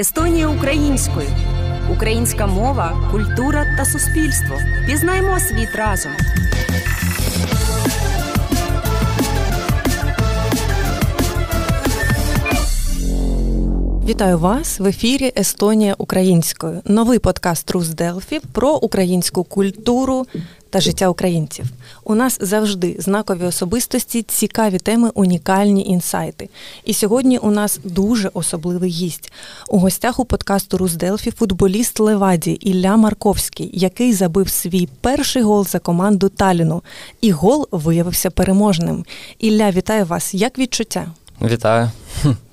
Естонія українською. Українська мова, культура та суспільство. Пізнаймо світ разом. Вітаю вас в ефірі Естонія українською. Новий подкаст Рус Делфі про українську культуру та життя українців. У нас завжди знакові особистості, цікаві теми, унікальні інсайти. І сьогодні у нас дуже особливий гість. У гостях у подкасту Рус Делфі футболіст Леваді Ілля Марковський, який забив свій перший гол за команду Таліну. І гол виявився переможним. Ілля, вітаю вас! Як відчуття? Вітаю.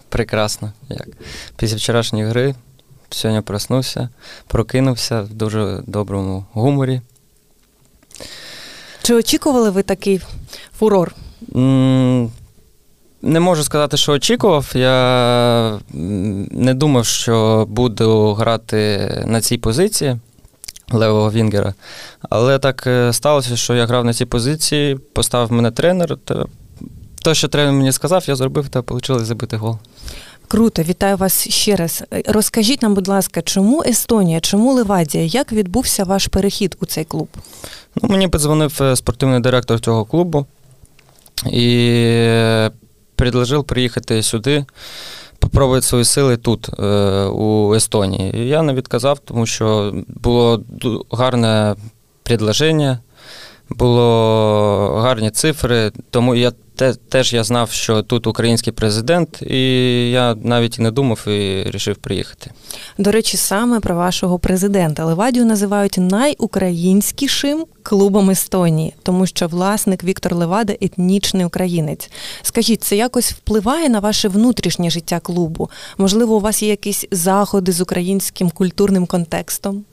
Прекрасно. Як Після вчорашньої гри сьогодні проснувся, прокинувся в дуже доброму гуморі. Чи очікували ви такий фурор? Не можу сказати, що очікував. Я не думав, що буду грати на цій позиції левого Вінгера. Але так е, сталося, що я грав на цій позиції, поставив мене тренер. Те, що тренер мені сказав, я зробив та вийшло забити гол. Круто, вітаю вас ще раз. Розкажіть нам, будь ласка, чому Естонія, чому Левадія? Як відбувся ваш перехід у цей клуб? Ну, Мені подзвонив е, спортивний директор цього клубу і предложив приїхати сюди, попробувати свої сили тут, е, у Естонії. Я не відказав, тому що було гарне предложення, було гарні цифри, тому я теж я знав, що тут український президент, і я навіть і не думав і вирішив приїхати. До речі, саме про вашого президента Левадію називають найукраїнськішим клубом Естонії, тому що власник Віктор Левада етнічний українець. Скажіть, це якось впливає на ваше внутрішнє життя клубу? Можливо, у вас є якісь заходи з українським культурним контекстом?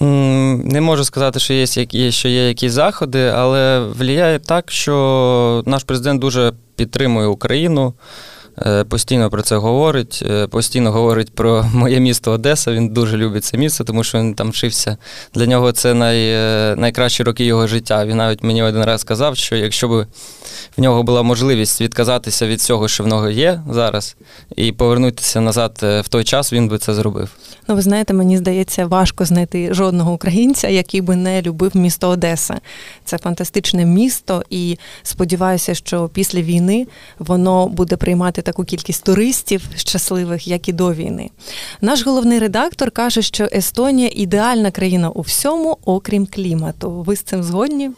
Не можу сказати, що є що є якісь заходи, але влияє так, що наш президент дуже підтримує Україну. Е, постійно про це говорить, е, постійно говорить про моє місто Одеса. Він дуже любить це місто, тому що він там вчився. Для нього це най, е, найкращі роки його життя. Він навіть мені один раз сказав, що якщо б в нього була можливість відказатися від цього, що в нього є зараз, і повернутися назад в той час, він би це зробив. Ну, ви знаєте, мені здається, важко знайти жодного українця, який би не любив місто Одеса. Це фантастичне місто, і сподіваюся, що після війни воно буде приймати таку кількість туристів щасливих, як і до війни. Наш головний редактор каже, що Естонія ідеальна країна у всьому, окрім клімату. Ви з цим згодні?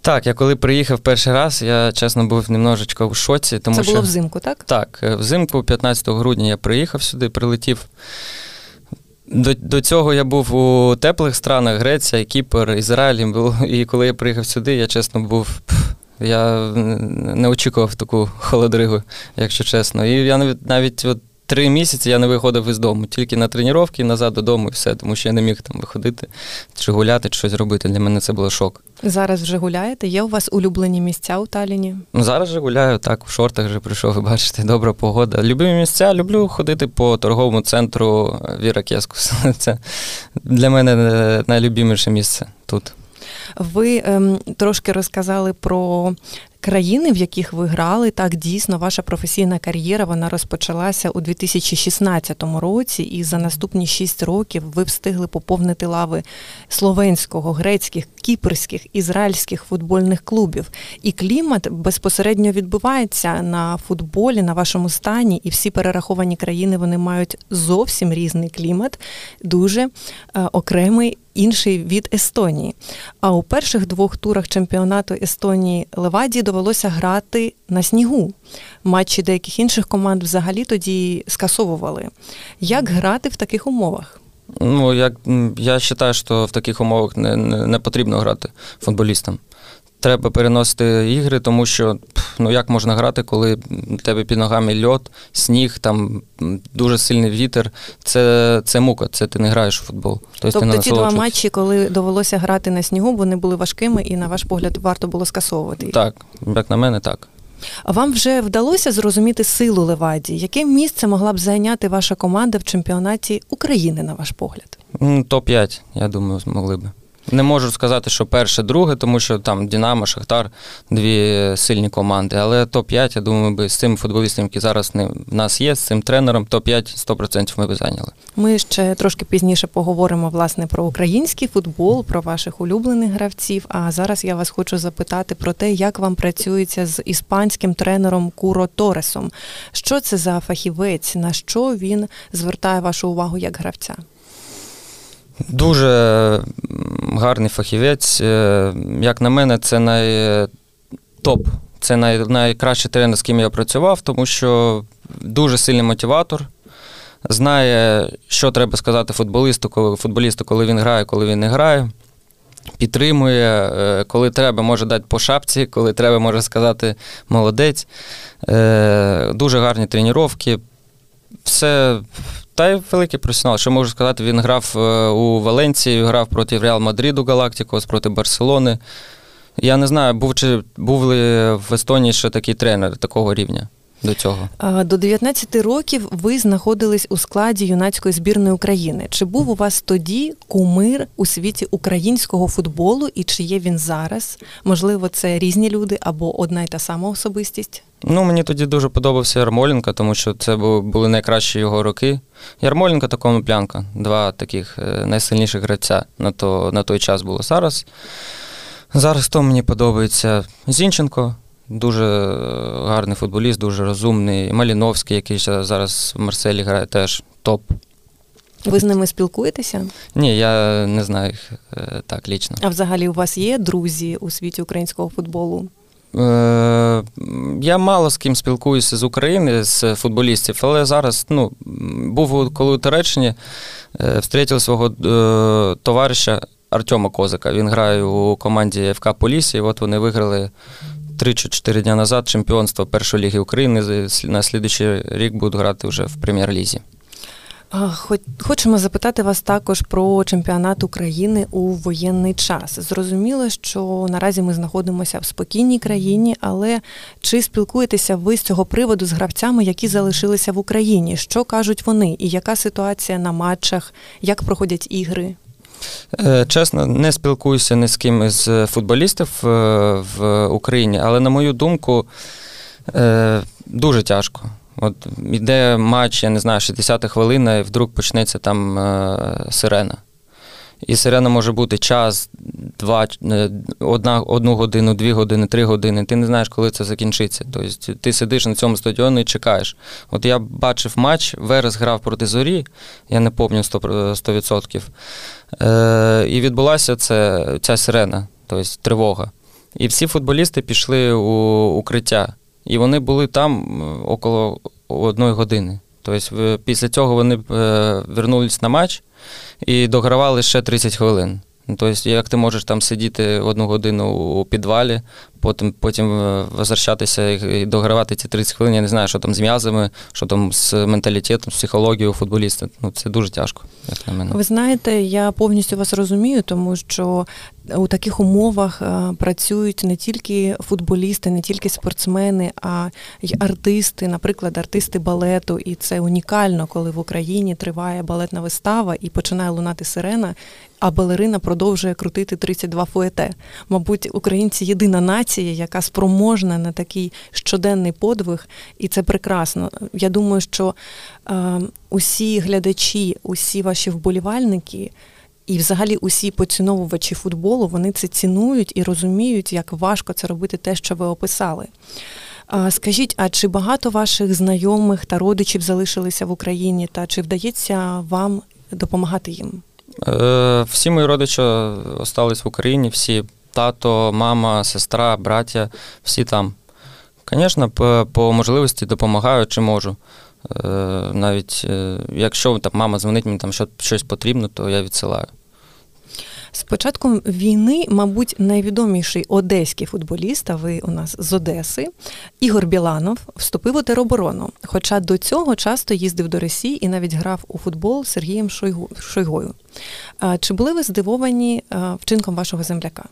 Так, я коли приїхав перший раз, я чесно був немножечко в шоці. Тому Це було що, взимку, так? Так, е, взимку, 15 грудня, я приїхав сюди, прилетів. До до цього я був у теплих странах Греція, Кіпр, Ізраїль. І коли я приїхав сюди, я чесно був. Я не очікував таку холодригу, якщо чесно. І я навіть навіть от три місяці я не виходив із дому, тільки на тренування, назад додому і все, тому що я не міг там виходити, чи гуляти, чи щось робити. Для мене це було шок. Зараз вже гуляєте? Є у вас улюблені місця у Таліні? Ну, Зараз вже гуляю, так, в шортах вже прийшов, ви бачите, добра погода. Любимі місця, люблю ходити по торговому центру Віра Кескус. Це для мене найлюбіміше місце тут. Ви ем, трошки розказали про країни, в яких ви грали. Так, дійсно, ваша професійна кар'єра вона розпочалася у 2016 році, і за наступні шість років ви встигли поповнити лави словенського, грецьких, кіпрських, ізраїльських футбольних клубів. І клімат безпосередньо відбувається на футболі, на вашому стані, і всі перераховані країни вони мають зовсім різний клімат, дуже е, окремий інший від Естонії. А у перших двох турах чемпіонату Естонії Леваді довелося грати на снігу. Матчі деяких інших команд взагалі тоді скасовували. Як грати в таких умовах? Ну, як я вважаю, що в таких умовах не, не, не потрібно грати футболістам треба переносити ігри, тому що ну як можна грати, коли в тебе під ногами льот, сніг, там дуже сильний вітер. Це це мука, це ти не граєш у футбол. Тобто, тобто ті два матчі, коли довелося грати на снігу, вони були важкими, і на ваш погляд варто було скасовувати. їх? Так, як на мене, так. А вам вже вдалося зрозуміти силу Леваді? Яке місце могла б зайняти ваша команда в чемпіонаті України, на ваш погляд? Топ-5, я думаю, змогли би. Не можу сказати, що перше, друге, тому що там Динамо, Шахтар дві сильні команди. Але топ-5, я думаю, би з цим футболістом, який зараз в нас є, з цим тренером, топ-5 100% ми б зайняли. Ми ще трошки пізніше поговоримо власне про український футбол, про ваших улюблених гравців. А зараз я вас хочу запитати про те, як вам працюється з іспанським тренером Куро Торесом. Що це за фахівець? На що він звертає вашу увагу як гравця? Дуже гарний фахівець. Е, як на мене, це найтоп. Це най, найкращий тренер, з ким я працював, тому що дуже сильний мотиватор. Знає, що треба сказати футболісту, коли футболісту, коли він грає, коли він не грає. Підтримує, е, коли треба, може дати по шапці, коли треба, може сказати молодець. Е, дуже гарні тренування. Все та й великий професіонал. Що можу сказати, він грав е, у Валенції, грав проти Реал Мадриду Галактикос, проти Барселони. Я не знаю, був чи був ли в Естонії ще такий тренер такого рівня до цього. До 19 років ви знаходились у складі юнацької збірної України. Чи був у вас тоді кумир у світі українського футболу і чи є він зараз? Можливо, це різні люди або одна й та сама особистість? Ну, мені тоді дуже подобався Ярмоленко, тому що це були найкращі його роки. Ярмоленко та Коноплянка, два таких е, найсильніших гравця на то, на той час було. Зараз зараз хто мені подобається Зінченко, дуже гарний футболіст, дуже розумний. Маліновський, який зараз в Марселі грає, теж топ. Ви з ними спілкуєтеся? Ні, я не знаю їх е, так лічно. А взагалі у вас є друзі у світі українського футболу? Е, я мало з ким спілкуюся з України, з футболістів, але зараз ну, був коли у Туреччині, е, встретив свого е, товариша Артема Козика. Він грає у команді ФК Полісі, і от вони виграли 3-4 дні назад чемпіонство першої ліги України. На слідчий рік будуть грати вже в прем'єр-лізі. Хочемо запитати вас також про чемпіонат України у воєнний час. Зрозуміло, що наразі ми знаходимося в спокійній країні, але чи спілкуєтеся ви з цього приводу з гравцями, які залишилися в Україні? Що кажуть вони, і яка ситуація на матчах, як проходять ігри? Е, чесно, не спілкуюся ні з ким із футболістів е, в Україні, але на мою думку, е, дуже тяжко. От іде матч, я не знаю, 60 хвилина, і вдруг почнеться там е, сирена. І сирена може бути час, два, е, одна, одну годину, дві години, три години. Ти не знаєш, коли це закінчиться. Тобто ти сидиш на цьому стадіоні і чекаєш. От я бачив матч, Верес грав проти зорі, я не пам'ятаю 100%. 100%. Е, І відбулася це, ця сирена, тобто тривога. І всі футболісти пішли у укриття. І вони були там около одної години. Тобто, після цього вони е, вернулись на матч і догравали ще 30 хвилин. Тобто, як ти можеш там сидіти одну годину у підвалі, потім потім е, возвращатися і догравати ці 30 хвилин, я не знаю, що там з м'язами, що там з менталітетом, з психологією футболіста. Ну, Це дуже тяжко, як на мене. Ви знаєте, я повністю вас розумію, тому що у таких умовах е, працюють не тільки футболісти, не тільки спортсмени, а й артисти, наприклад, артисти балету. І це унікально, коли в Україні триває балетна вистава і починає лунати сирена, а балерина продовжує крутити 32 фуете. Мабуть, українці єдина нація, яка спроможна на такий щоденний подвиг, і це прекрасно. Я думаю, що е, усі глядачі, усі ваші вболівальники. І, взагалі, усі поціновувачі футболу вони це цінують і розуміють, як важко це робити те, що ви описали. Скажіть, а чи багато ваших знайомих та родичів залишилися в Україні, та чи вдається вам допомагати їм? Е, всі мої родичі остались в Україні, всі тато, мама, сестра, браття, всі там. Звісно, по можливості допомагаю чи можу. Е, навіть е, якщо там мама дзвонить мені там щось потрібно, то я відсилаю. З початком війни, мабуть, найвідоміший одеський футболіст, а ви у нас з Одеси, Ігор Біланов, вступив у тероборону. Хоча до цього часто їздив до Росії і навіть грав у футбол з Сергієм Шойгою. Чи були ви здивовані вчинком вашого земляка?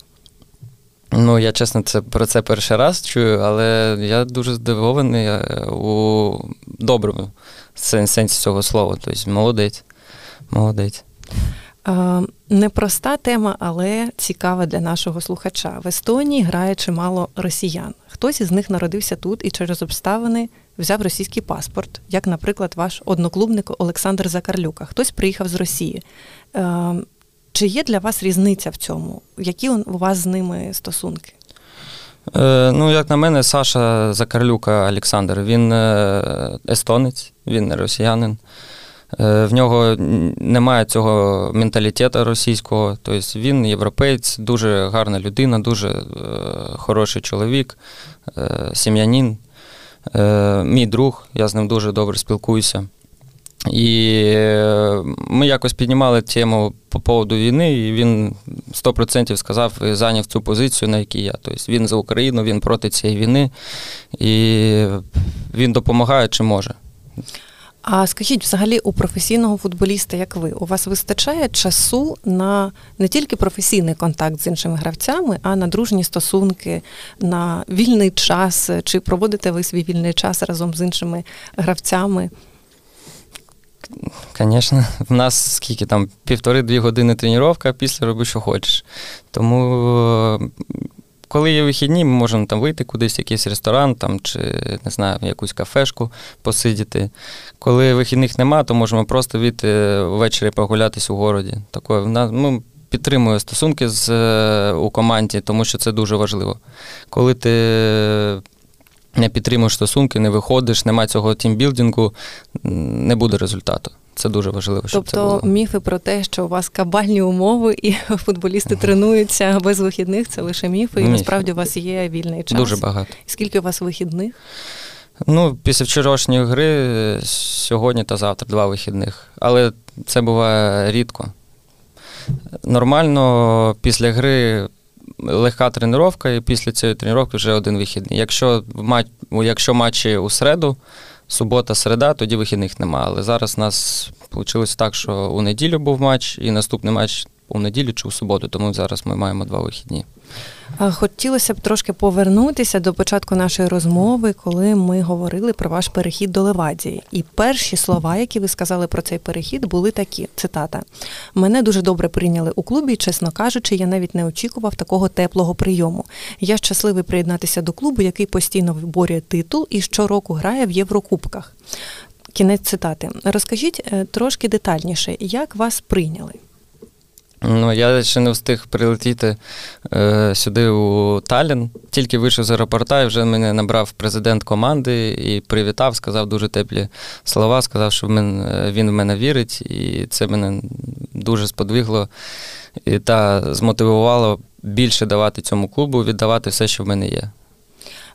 Ну, я чесно, це про це перший раз чую, але я дуже здивований у доброму сенсі цього слова. Тобто молодець. Молодець. Непроста тема, але цікава для нашого слухача. В Естонії грає чимало росіян. Хтось із них народився тут і через обставини взяв російський паспорт, як, наприклад, ваш одноклубник Олександр Закарлюка. Хтось приїхав з Росії. Чи є для вас різниця в цьому? Які у вас з ними стосунки? Е, ну, як на мене, Саша Закарлюка Олександр, він е, естонець, він не росіянин. Е, в нього немає цього менталітету російського, тобто він європейць, дуже гарна людина, дуже хороший чоловік, сім'янин, мій друг, я з ним дуже добре спілкуюся. І е, ми якось піднімали тему по поводу війни, і він 100% сказав і зайняв цю позицію, на якій я. Тобто він за Україну, він проти цієї війни, і він допомагає чи може. А скажіть, взагалі, у професійного футболіста, як ви, у вас вистачає часу на не тільки професійний контакт з іншими гравцями, а на дружні стосунки, на вільний час? Чи проводите ви свій вільний час разом з іншими гравцями? Звісно, в нас скільки там півтори-дві години тренування, після роби, що хочеш. Тому, коли є вихідні, ми можемо там вийти кудись, якийсь ресторан там, чи не знаю, якусь кафешку посидіти. Коли вихідних нема, то можемо просто вийти ввечері погулятись у городі. Такое, ну, Підтримую стосунки з, у команді, тому що це дуже важливо. Коли ти не підтримуєш стосунки, не виходиш, немає цього тімбілдингу, не буде результату. Це дуже важливо. щоб тобто це було. міфи про те, що у вас кабальні умови і футболісти тренуються без вихідних, це лише міфи, і Міф. насправді у вас є вільний час. Дуже багато. Скільки у вас вихідних? Ну, після вчорашньої гри сьогодні та завтра два вихідних. Але це буває рідко. Нормально після гри легка тренування, і після цієї тренування вже один вихідний. Якщо якщо матчі у середу, субота, середа, тоді вихідних немає. Але зараз у нас вийшло так, що у неділю був матч, і наступний матч у неділю чи у суботу, тому зараз ми маємо два вихідні. Хотілося б трошки повернутися до початку нашої розмови, коли ми говорили про ваш перехід до Левадії. І перші слова, які ви сказали про цей перехід, були такі: цитата: мене дуже добре прийняли у клубі, чесно кажучи, я навіть не очікував такого теплого прийому. Я щасливий приєднатися до клубу, який постійно виборює титул і щороку грає в Єврокубках. Кінець цитати. Розкажіть е, трошки детальніше, як вас прийняли. Ну, я ще не встиг прилетіти е, сюди у Талін. Тільки вийшов з аеропорта і вже мене набрав президент команди і привітав, сказав дуже теплі слова, сказав, що він, він в мене вірить, і це мене дуже сподвигло і та змотивувало більше давати цьому клубу, віддавати все, що в мене є.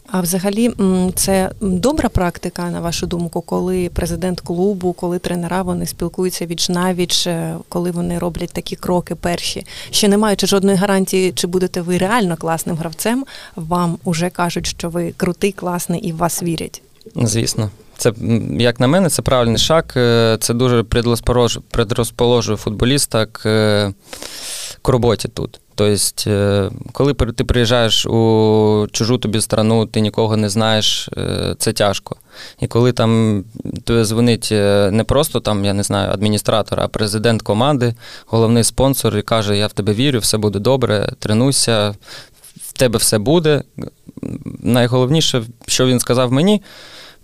А взагалі, це добра практика, на вашу думку, коли президент клубу, коли тренера вони спілкуються віч навіч, е, коли вони роблять такі кроки перші, ще не маючи жодної гарантії, чи будете ви реально класним гравцем, вам уже кажуть, що ви крутий, класний і в вас вірять. Звісно. Це, як на мене, це правильний шаг. Е, це дуже предрозположує футболіста к, к роботі тут. Тобто, е, коли ти приїжджаєш у чужу тобі страну, ти нікого не знаєш, е, це тяжко. І коли там тобі дзвонить е, не просто там, я не знаю, адміністратор, а президент команди, головний спонсор, і каже: Я в тебе вірю, все буде добре, тренуйся, в тебе все буде. Найголовніше, що він сказав мені,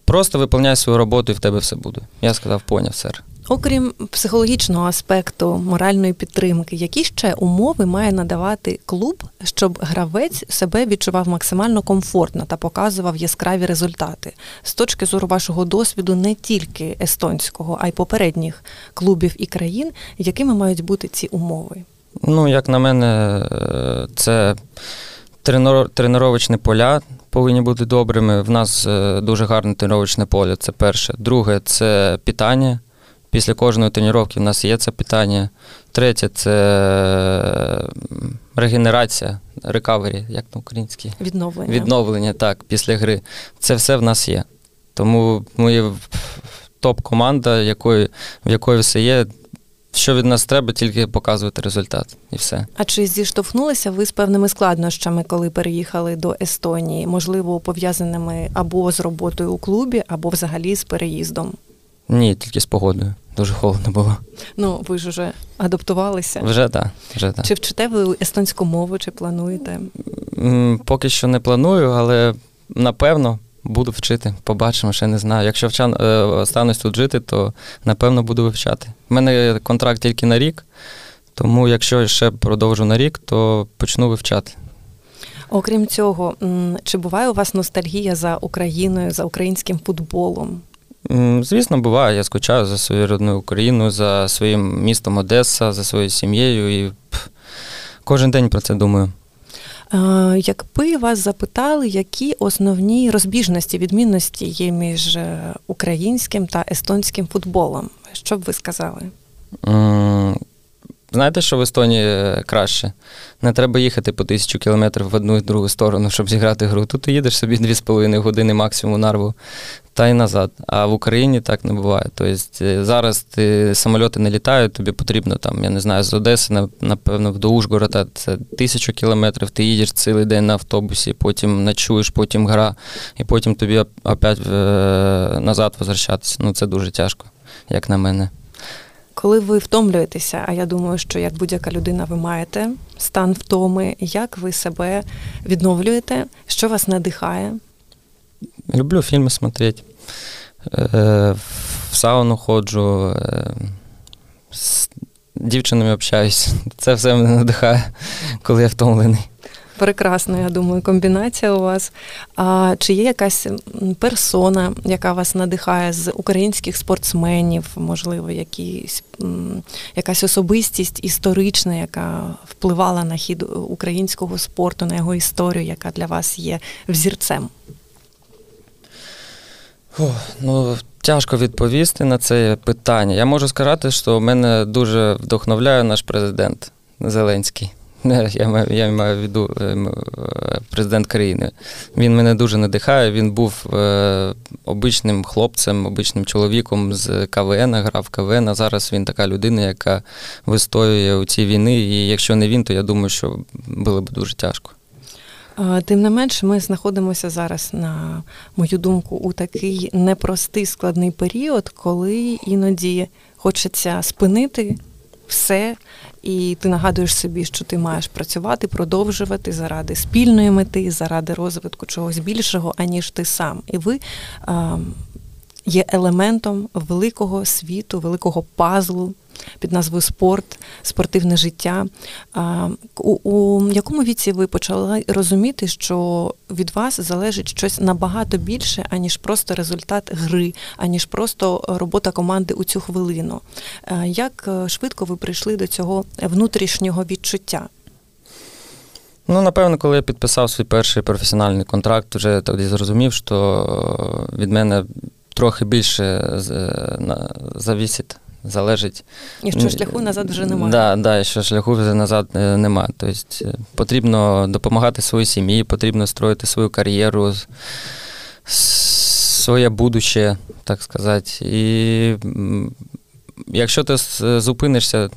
просто виповняй свою роботу і в тебе все буде. Я сказав, поняв, сер. Окрім психологічного аспекту моральної підтримки, які ще умови має надавати клуб, щоб гравець себе відчував максимально комфортно та показував яскраві результати з точки зору вашого досвіду, не тільки естонського, а й попередніх клубів і країн, якими мають бути ці умови? Ну, як на мене, це тренувачні поля повинні бути добрими. В нас е, дуже гарне тренувачне поле. Це перше. Друге, це питання. Після кожної тренування в нас є це питання. Третє це регенерація, рекавері, як на українській. Відновлення. Відновлення, так, після гри. Це все в нас є. Тому ми топ-команда, в якої все є. Що від нас треба, тільки показувати результат і все. А чи зіштовхнулися ви з певними складнощами, коли переїхали до Естонії? Можливо, пов'язаними або з роботою у клубі, або взагалі з переїздом? Ні, тільки з погодою. Дуже холодно було. Ну, ви ж уже адаптувалися? Вже так. Вже так. Чи вчите ви естонську мову, чи плануєте? Поки що не планую, але напевно буду вчити. Побачимо, ще не знаю. Якщо вчан, е, останусь тут жити, то напевно буду вивчати. У мене контракт тільки на рік, тому якщо ще продовжу на рік, то почну вивчати. Окрім цього, чи буває у вас ностальгія за Україною, за українським футболом? Звісно, буває. Я скучаю за свою родну Україну, за своїм містом Одеса, за своєю сім'єю і кожен день про це думаю. Якби вас запитали, які основні розбіжності, відмінності є між е, українським та естонським футболом, що б ви сказали? Знаєте, що в Естонії е, краще? Не треба їхати по тисячу кілометрів в одну і другу сторону, щоб зіграти гру. Тут ти їдеш собі 2,5 години максимум нарву та й назад. А в Україні так не буває. Тобто е, зараз ти самольоти не літають, тобі потрібно там, я не знаю, з Одеси, напевно, до Ужгорода це тисячу кілометрів, ти їдеш цілий день на автобусі, потім ночуєш, потім гра, і потім тобі опять е, назад возвращатися. Ну це дуже тяжко, як на мене. Коли ви втомлюєтеся, а я думаю, що як будь-яка людина ви маєте стан втоми, як ви себе відновлюєте, що вас надихає? Люблю фільми смотреть. Е, в сауну ходжу, е, з дівчинами общаюсь. Це все мене надихає, коли я втомлений. Прекрасна, я думаю, комбінація у вас. А чи є якась персона, яка вас надихає з українських спортсменів, можливо, якісь, якась особистість історична, яка впливала на хід українського спорту, на його історію, яка для вас є взірцем? О, ну, Тяжко відповісти на це питання. Я можу сказати, що мене дуже вдохновляє наш президент Зеленський. Я маю я маю в виду е, е, президент країни. Він мене дуже надихає. Він був е, обичним хлопцем, обичним чоловіком з КВН, грав КВН. А зараз він така людина, яка вистоює у цій війни. І якщо не він, то я думаю, що було б дуже тяжко. Тим не менш, ми знаходимося зараз, на мою думку, у такий непростий складний період, коли іноді хочеться спинити все, і ти нагадуєш собі, що ти маєш працювати, продовжувати заради спільної мети, заради розвитку чогось більшого, аніж ти сам. І ви а, є елементом великого світу, великого пазлу під назвою Спорт, спортивне життя. У, у якому віці ви почали розуміти, що від вас залежить щось набагато більше, аніж просто результат гри, аніж просто робота команди у цю хвилину? Як е, швидко ви прийшли до цього внутрішнього відчуття? Ну, напевно, коли я підписав свій перший професіональний контракт, вже тоді зрозумів, що від мене трохи більше е, завісить залежить. І що шляху назад вже немає. Да, да, що шляху вже назад е, немає. Тобто е, потрібно допомагати своїй сім'ї, потрібно строїти свою кар'єру, своє будуще, так сказати. І якщо ти зупинишся,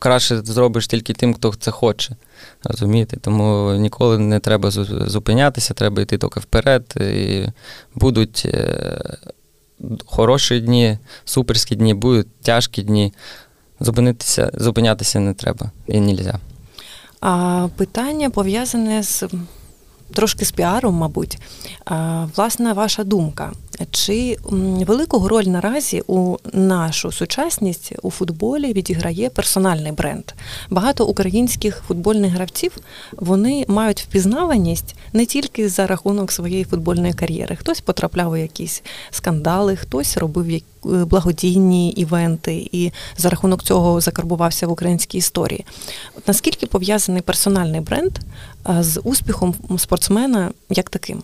краще зробиш тільки тим, хто це хоче. Розумієте? Тому ніколи не треба зупинятися, треба йти тільки вперед. І будуть е, хороші дні, суперські дні, будуть тяжкі дні. Зупинитися, зупинятися не треба і не можна. А питання пов'язане з трошки з піаром, мабуть. А, власне, ваша думка. Чи велику роль наразі у нашу сучасність у футболі відіграє персональний бренд? Багато українських футбольних гравців вони мають впізнаваність не тільки за рахунок своєї футбольної кар'єри. Хтось потрапляв у якісь скандали, хтось робив благодійні івенти і за рахунок цього закарбувався в українській історії. От наскільки пов'язаний персональний бренд з успіхом спортсмена як таким?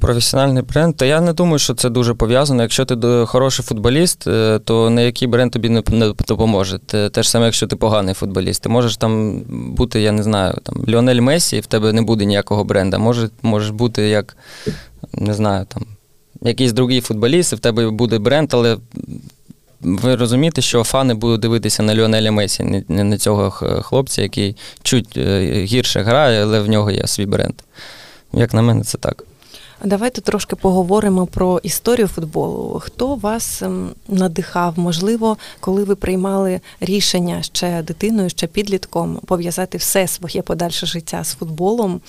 Професіональний бренд, то я не думаю, що це дуже пов'язано. Якщо ти хороший футболіст, е, то ніякий бренд тобі не допоможе. Те ж саме, якщо ти поганий футболіст. Ти можеш там бути, я не знаю, там Ліонель Месі, і в тебе не буде ніякого бренда. Може, можеш бути як, не знаю, там якийсь другий футболіст, і в тебе буде бренд, але ви розумієте, що фани будуть дивитися на Ліонеля Месі, не на цього хлопця, який чуть е, гірше грає, але в нього є свій бренд. Як на мене, це так. Давайте трошки поговоримо про історію футболу. Хто вас ем, надихав? Можливо, коли ви приймали рішення ще дитиною, ще підлітком пов'язати все своє подальше життя з футболом?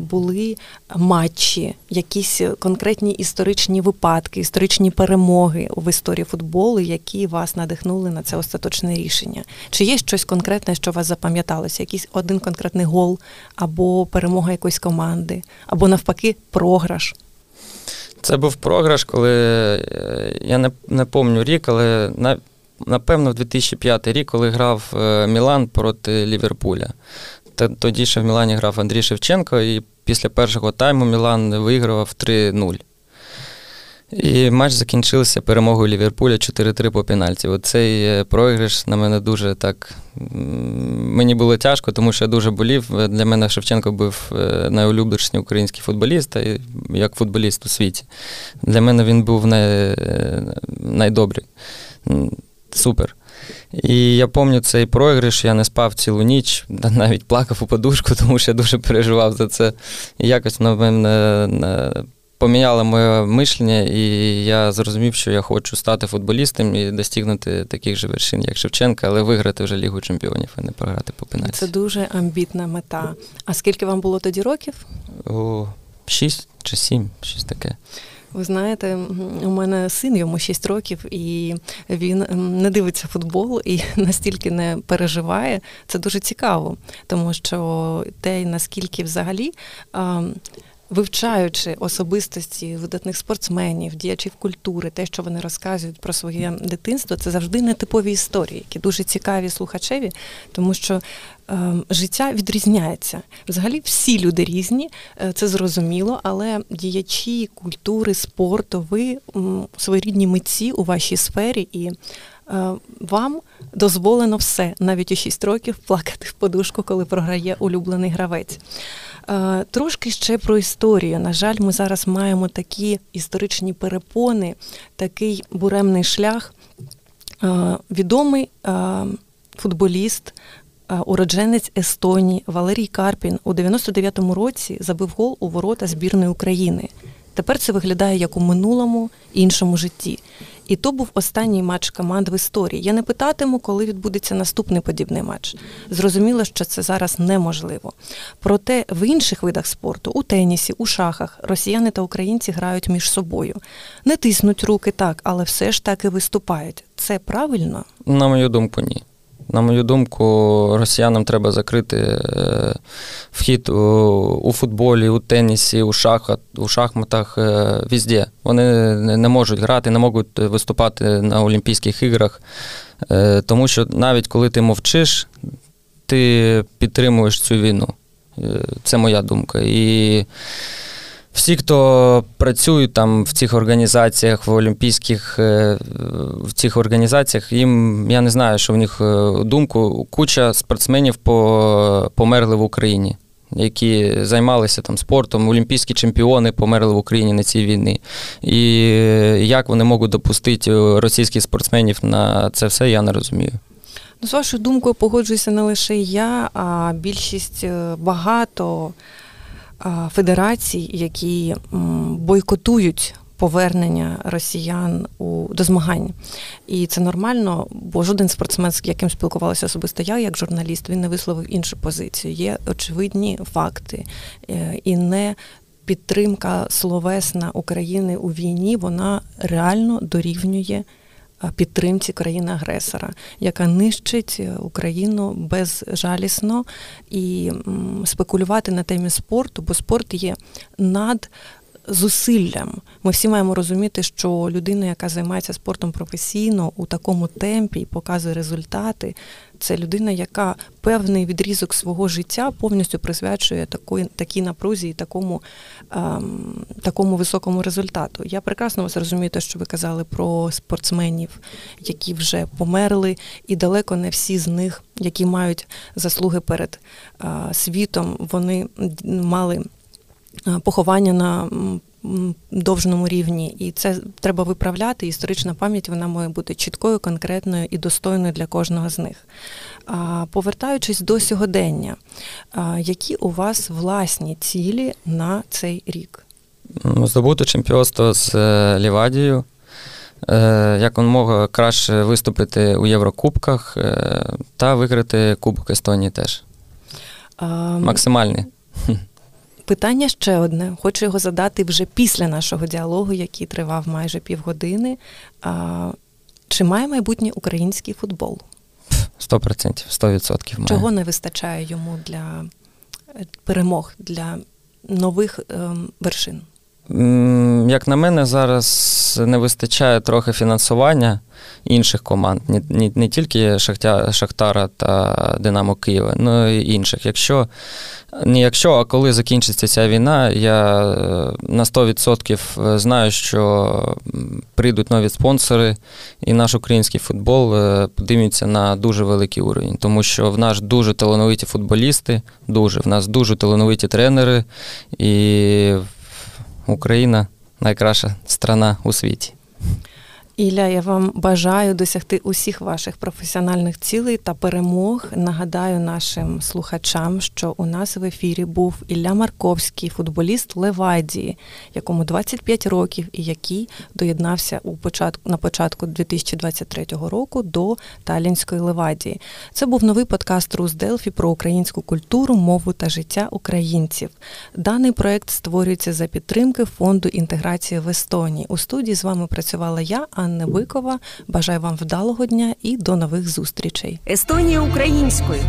Були матчі, якісь конкретні історичні випадки, історичні перемоги в історії футболу, які вас надихнули на це остаточне рішення? Чи є щось конкретне, що вас запам'яталося? Якийсь один конкретний гол або перемога якоїсь команди, або навпаки, програш? Це був програш, коли е, я не не пам'ятаю рік, але на, напевно в 2005 рік, коли грав е, Мілан проти Ліверпуля. Тоді ще в Мілані грав Андрій Шевченко, і після першого тайму Мілан виграв 3-0. І матч закінчився перемогою Ліверпуля 4-3 по пенальті. Оцей е, програш на мене дуже так. Мені було тяжко, тому що я дуже болів. Для мене Шевченко був е, найулюбленіший український футболіст, як футболіст у світі. Для мене він був най... Е, найдобрий. Супер. І я пам'ятаю цей програш, я не спав цілу ніч, навіть плакав у подушку, тому що я дуже переживав за це. І якось на мене поміняло моє мишлення, і я зрозумів, що я хочу стати футболістом і достигнути таких же вершин, як Шевченка, але виграти вже Лігу чемпіонів, а не програти по пенальті. Це дуже амбітна мета. А скільки вам було тоді років? О, Шість чи сім, щось таке. Ви знаєте, у мене син йому 6 років, і він не дивиться футбол і настільки не переживає. Це дуже цікаво, тому що те, наскільки взагалі вивчаючи особистості видатних спортсменів, діячів культури, те, що вони розказують про своє дитинство, це завжди нетипові історії, які дуже цікаві слухачеві, тому що е, життя відрізняється. Взагалі, всі люди різні, е, це зрозуміло, але діячі культури, спорту, ви своєрідні митці у вашій сфері і. Е, вам дозволено все, навіть у 6 років плакати в подушку, коли програє улюблений гравець. Е, трошки ще про історію. На жаль, ми зараз маємо такі історичні перепони, такий буремний шлях. Е, відомий футболіст, уродженець Естонії Валерій Карпін у 99-му році забив гол у ворота збірної України. Тепер це виглядає як у минулому іншому житті. І то був останній матч команд в історії. Я не питатиму, коли відбудеться наступний подібний матч. Зрозуміло, що це зараз неможливо. Проте в інших видах спорту, у тенісі, у шахах, росіяни та українці грають між собою. Не тиснуть руки так, але все ж таки виступають. Це правильно? На мою думку, ні. На мою думку, росіянам треба закрити е, вхід у футболі, у тенісі, у шахах, у шахматах е, везде. Вони не можуть грати, не можуть виступати на Олімпійських іграх, е, тому що навіть коли ти мовчиш, ти підтримуєш цю війну. Це моя думка. І всі, хто працюють там в цих організаціях, в олімпійських е, в цих організаціях, їм я не знаю, що в них е, думку куча спортсменів померли в Україні. Які займалися там спортом, олімпійські чемпіони померли в Україні на цій війні. І як вони можуть допустити російських спортсменів на це все, я не розумію. Ну, З вашою думкою погоджуюся не лише я, а більшість е, багато федерацій, які бойкотують. Повернення росіян у до змагань, і це нормально, бо жоден спортсмен, з яким спілкувалася особисто я, як журналіст, він не висловив іншу позицію. Є очевидні факти, е, і не підтримка словесна України у війні, вона реально дорівнює підтримці країни-агресора, яка нищить е, Україну безжалісно. І спекулювати на темі спорту, бо спорт є над зусиллям. Ми всі маємо розуміти, що людина, яка займається спортом професійно у такому темпі і показує результати, це людина, яка певний відрізок свого життя повністю присвячує такої, такій напрузі і такому ем, такому високому результату. Я прекрасно вас розумію, те, що ви казали про спортсменів, які вже померли, і далеко не всі з них, які мають заслуги перед е, світом, вони мали. Е, поховання на довжному рівні, і це треба виправляти. Історична пам'ять вона має бути чіткою, конкретною і достойною для кожного з них. Повертаючись до сьогодення, які у вас власні цілі на цей рік? Здобути чемпіонство з е, Лівадією. Е, як він мог краще виступити у Єврокубках та виграти Кубок Естонії теж. Максимальний. Питання ще одне. Хочу його задати вже після нашого діалогу, який тривав майже півгодини. А, Чи має майбутнє український футбол? Сто процентів, сто відсотків. Чого не вистачає йому для е, перемог, для нових ем, вершин? Як на мене, зараз не вистачає трохи фінансування інших команд, не не, не тільки Шахтя, Шахтара та Динамо Києва, але й інших. Якщо не якщо, а коли закінчиться ця війна, я е, на 100% знаю, що прийдуть нові спонсори, і наш український футбол е, подивиться на дуже великий уровень, тому що в нас дуже талановиті футболісти, дуже в нас дуже талановиті тренери, і Україна найкраща страна у світі. Ілля, я вам бажаю досягти усіх ваших професіональних цілей та перемог. Нагадаю нашим слухачам, що у нас в ефірі був Ілля Марковський, футболіст Левадії, якому 25 років, і який доєднався у початку на початку 2023 року до Талінської Левадії. Це був новий подкаст Рус Делфі про українську культуру, мову та життя українців. Даний проект створюється за підтримки фонду інтеграції в Естонії. У студії з вами працювала я. Анна Бикова. Бажаю вам вдалого дня і до нових зустрічей. Естонія українською.